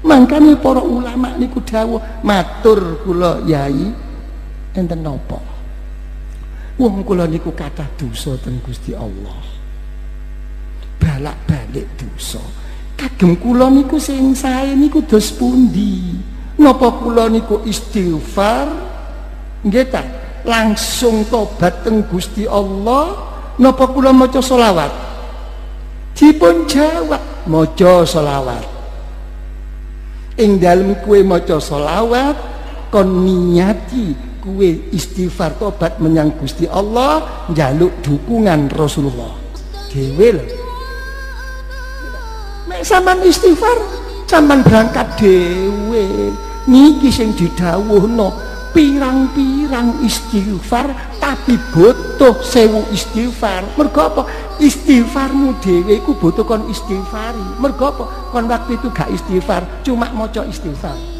Mangkane para ulama niku dawuh matur kula yai enten napa? Wong kula niku kathah dosa teng Gusti Allah. Balak-balik dosa. Kagem kula niku sing sae niku dos pundi? Napa kula niku istighfar? Nggih ta? Langsung tobat teng Gusti Allah napa kula maca selawat? Dipun jawab maca selawat ing dalem kue maca selawat kon niati kue istighfar tobat menyang Gusti Allah njaluk dukungan Rasulullah. Dhewe mek sampean istighfar sampean berangkat dhewe niki sing didhawuhno pirang-pirang istighfar tapi butuh sewu istighfar. Mergo apa? Istighfarmu dhewe iku butuh kon istighfari. Mergo apa? Kon waktu itu gak istighfar cuma maca istighfar